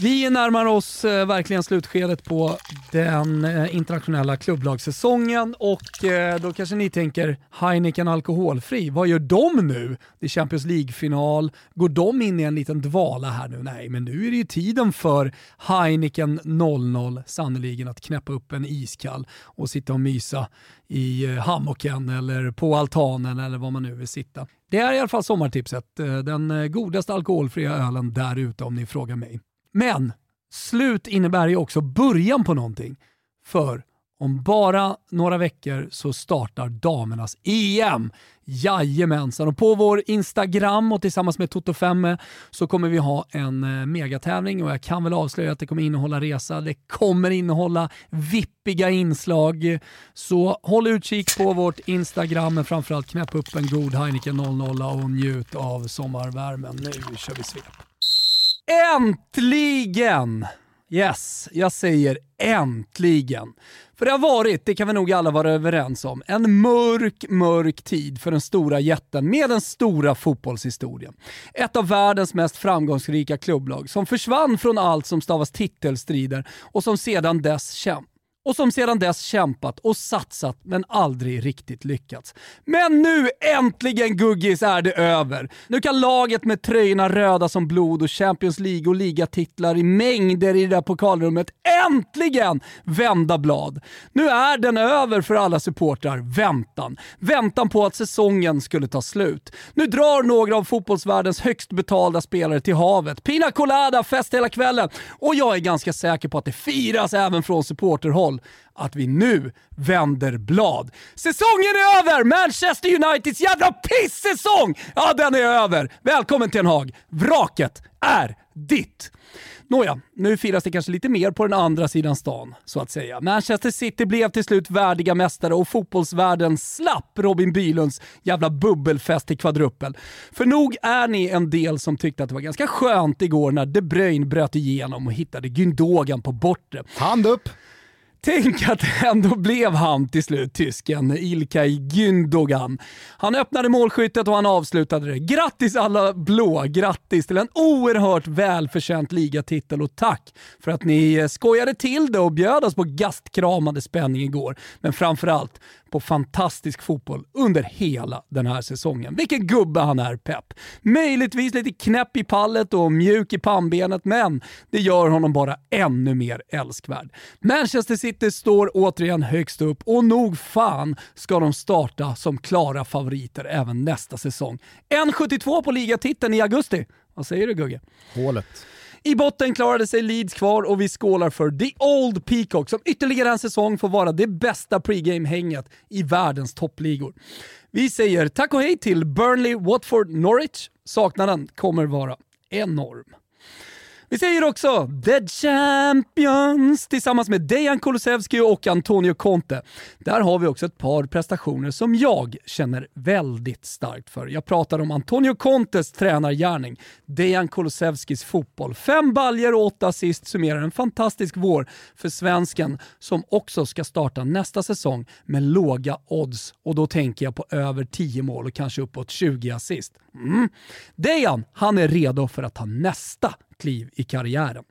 Vi närmar oss eh, verkligen slutskedet på den eh, internationella klubblagssäsongen och eh, då kanske ni tänker Heineken alkoholfri, vad gör de nu? Det är Champions League-final, går de in i en liten dvala här nu? Nej, men nu är det ju tiden för Heineken 00 sannoliken att knäppa upp en iskall och sitta och mysa i eh, hammocken eller på altanen eller var man nu vill sitta. Det är i alla fall sommartipset, eh, den eh, godaste alkoholfria ölen där ute om ni frågar mig. Men slut innebär ju också början på någonting. För om bara några veckor så startar damernas EM. Jajamensan, och på vår Instagram och tillsammans med Toto5 så kommer vi ha en eh, megatävling och jag kan väl avslöja att det kommer innehålla resa, det kommer innehålla vippiga inslag. Så håll utkik på vårt Instagram men framförallt knäpp upp en god Heineken 00 och njut av sommarvärmen. Nu kör vi svep. Äntligen! Yes, jag säger äntligen. För det har varit, det kan vi nog alla vara överens om, en mörk, mörk tid för den stora jätten med den stora fotbollshistorien. Ett av världens mest framgångsrika klubblag som försvann från allt som stavas titelstrider och som sedan dess kämpat och som sedan dess kämpat och satsat men aldrig riktigt lyckats. Men nu äntligen Guggis är det över! Nu kan laget med tröjorna röda som blod och Champions League och ligatitlar i mängder i det där pokalrummet äntligen vända blad. Nu är den över för alla supportrar. Väntan. Väntan på att säsongen skulle ta slut. Nu drar några av fotbollsvärldens högst betalda spelare till havet. Pina colada, fest hela kvällen. Och jag är ganska säker på att det firas även från supporterhåll att vi nu vänder blad. Säsongen är över! Manchester Uniteds jävla pissäsong! Ja, den är över. Välkommen till en Hag. Vraket är ditt. Nåja, nu firas det kanske lite mer på den andra sidan stan, så att säga. Manchester City blev till slut värdiga mästare och fotbollsvärlden slapp Robin Bylunds jävla bubbelfest i kvadruppel. För nog är ni en del som tyckte att det var ganska skönt igår när De Bruyne bröt igenom och hittade Gündogan på bortre. Hand upp! Tänk att det ändå blev han till slut, tysken Ilkay Gündogan. Han öppnade målskyttet och han avslutade det. Grattis alla blå! Grattis till en oerhört välförtjänt ligatitel och tack för att ni eh, skojade till det och bjöd oss på gastkramande spänning igår. Men framförallt på fantastisk fotboll under hela den här säsongen. Vilken gubbe han är, Pep. Möjligtvis lite knäpp i pallet och mjuk i pannbenet, men det gör honom bara ännu mer älskvärd. Manchester City står återigen högst upp och nog fan ska de starta som klara favoriter även nästa säsong. 1,72 på ligatiteln i augusti. Vad säger du Gugge? Hålet. I botten klarade sig Leeds kvar och vi skålar för The Old Peacock som ytterligare en säsong får vara det bästa pregame-hänget i världens toppligor. Vi säger tack och hej till Burnley, Watford, Norwich. Saknaden kommer vara enorm. Vi säger också The Champions tillsammans med Dejan Kulusevski och Antonio Conte. Där har vi också ett par prestationer som jag känner väldigt starkt för. Jag pratar om Antonio Contes tränargärning, Dejan Kulusevskis fotboll. Fem baljer och åtta assist summerar en fantastisk vår för svensken som också ska starta nästa säsong med låga odds och då tänker jag på över 10 mål och kanske uppåt 20 assist. Mm. Dejan, han är redo för att ta nästa kliv i karriären.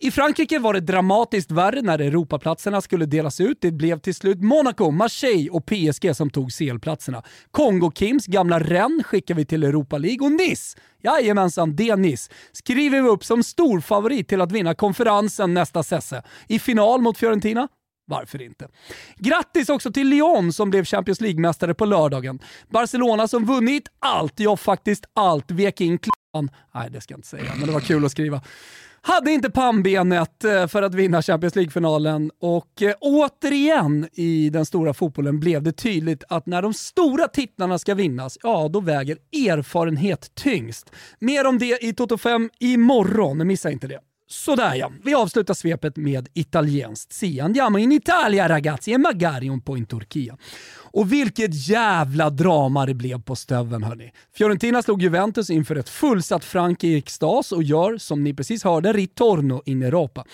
I Frankrike var det dramatiskt värre när Europaplatserna skulle delas ut. Det blev till slut Monaco, Marseille och PSG som tog CL-platserna. Kongo-Kims gamla Rennes skickar vi till Europa League och Nice, jajamensan det Nice, skriver vi upp som storfavorit till att vinna konferensen nästa sesse. I final mot Fiorentina varför inte? Grattis också till Lyon som blev Champions League-mästare på lördagen. Barcelona som vunnit allt, ja faktiskt allt, vek in klan. Nej, det ska jag inte säga, men det var kul att skriva. Hade inte pannbenet eh, för att vinna Champions League-finalen och eh, återigen i den stora fotbollen blev det tydligt att när de stora titlarna ska vinnas, ja då väger erfarenhet tyngst. Mer om det i Toto 5 imorgon, missa inte det. Sådär ja, vi avslutar svepet med italienskt. Si andiamo in Italia ragazzi e magari un po' in Turchia. Och vilket jävla drama det blev på Stöven hörni. Fiorentina slog Juventus inför ett fullsatt Frank i extas och gör, som ni precis hörde, ritorno in Europa.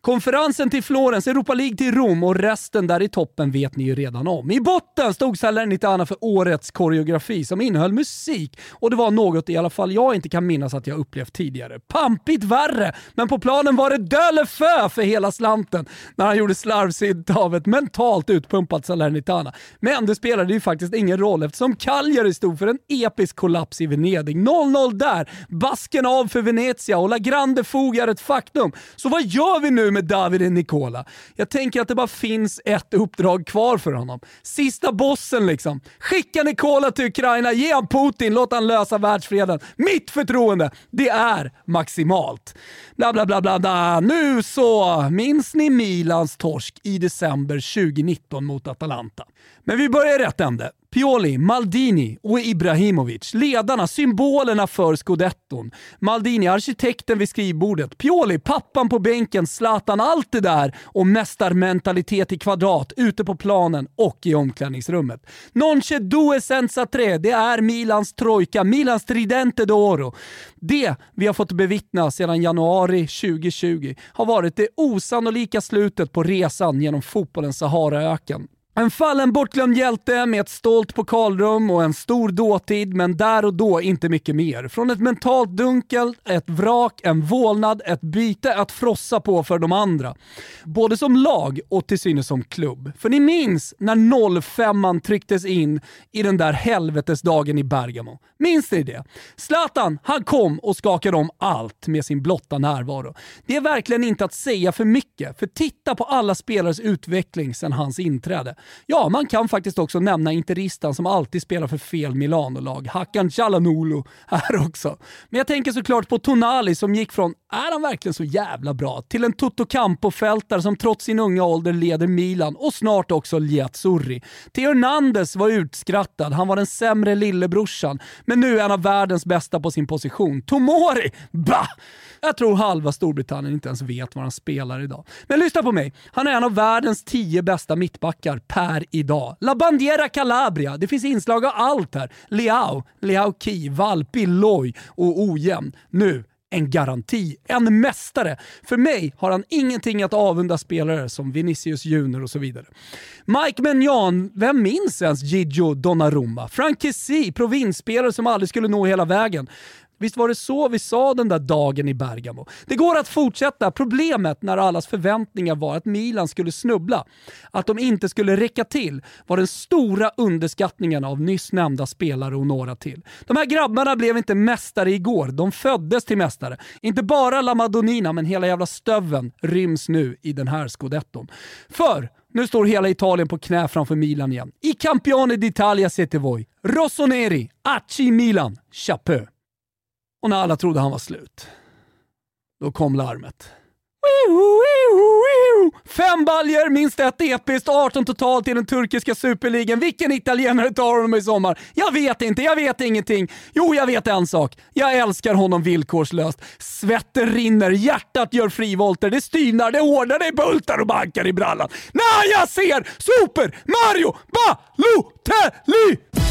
Konferensen till Florens, Europa League till Rom och resten där i toppen vet ni ju redan om. I botten stod Salernitana för årets koreografi som innehöll musik och det var något i alla fall jag inte kan minnas att jag upplevt tidigare. Pampigt värre, men på planen var det dölefö för hela slanten när han gjorde slarvsynt av ett mentalt utpumpat Salernitana. Men det spelade ju faktiskt ingen roll eftersom Cagliari stod för en episk kollaps i Venedig. 0-0 där, basken av för Venezia och La Grande Fog är ett faktum. Så vad gör vi nu med Davide Nicola? Jag tänker att det bara finns ett uppdrag kvar för honom. Sista bossen liksom. Skicka Nicola till Ukraina, ge han Putin, låt han lösa världsfreden. Mitt förtroende, det är maximalt. Bla bla bla bla bla. Nu så, minns ni Milans torsk i december 2019 mot Atalanta? Men vi börjar i rätt ände. Pioli, Maldini och Ibrahimovic, ledarna, symbolerna för scudetton. Maldini, arkitekten vid skrivbordet. Pioli, pappan på bänken, Zlatan, allt det där och mästarmentalitet i kvadrat ute på planen och i omklädningsrummet. Non c'è due senza tre, det är Milans trojka, Milans tridente d'oro. Det vi har fått bevittna sedan januari 2020 har varit det osannolika slutet på resan genom fotbollens Saharaöken. En fallen bortglömd hjälte med ett stolt pokalrum och en stor dåtid, men där och då inte mycket mer. Från ett mentalt dunkel, ett vrak, en vålnad, ett byte att frossa på för de andra. Både som lag och till synes som klubb. För ni minns när 05 trycktes in i den där helvetesdagen i Bergamo. Minns ni det? Zlatan, han kom och skakade om allt med sin blotta närvaro. Det är verkligen inte att säga för mycket, för titta på alla spelares utveckling sedan hans inträde. Ja, man kan faktiskt också nämna interistan som alltid spelar för fel milanolag. Hakan Calhanoglu här också. Men jag tänker såklart på Tonali som gick från, är han verkligen så jävla bra, till en Toto Campo-fältare som trots sin unga ålder leder Milan och snart också Liazzurri. Theo Hernandez var utskrattad, han var den sämre lillebrorsan, men nu är han av världens bästa på sin position. Tomori, bah! Jag tror halva Storbritannien inte ens vet var han spelar idag. Men lyssna på mig, han är en av världens tio bästa mittbackar per idag. La Bandiera Calabria, det finns inslag av allt här. Leao, Leao Ki, Valpi, Loj och ojämn. Nu en garanti, en mästare. För mig har han ingenting att avunda spelare som Vinicius Junior och så vidare. Mike Menjan, vem minns ens Gigio Donnarumma? Frank Kessie, provinsspelare som aldrig skulle nå hela vägen. Visst var det så vi sa den där dagen i Bergamo? Det går att fortsätta. Problemet när allas förväntningar var att Milan skulle snubbla, att de inte skulle räcka till, var den stora underskattningen av nyss nämnda spelare och några till. De här grabbarna blev inte mästare igår, de föddes till mästare. Inte bara La Madonnina, men hela jävla stöven ryms nu i den här scudetton. För nu står hela Italien på knä framför Milan igen. I Campione d'Italia siete voi. Rossoneri, Acci Milan, chapeau. Och när alla trodde han var slut, då kom larmet. Fem baljer, minst ett episkt, 18 totalt i den turkiska superligan. Vilken italienare tar honom i sommar? Jag vet inte, jag vet ingenting. Jo, jag vet en sak. Jag älskar honom villkorslöst. Svetten rinner, hjärtat gör frivolter, det styvnar, det hårdnar, det bultar och bankar i brallan. När jag ser Super Mario Balotelli!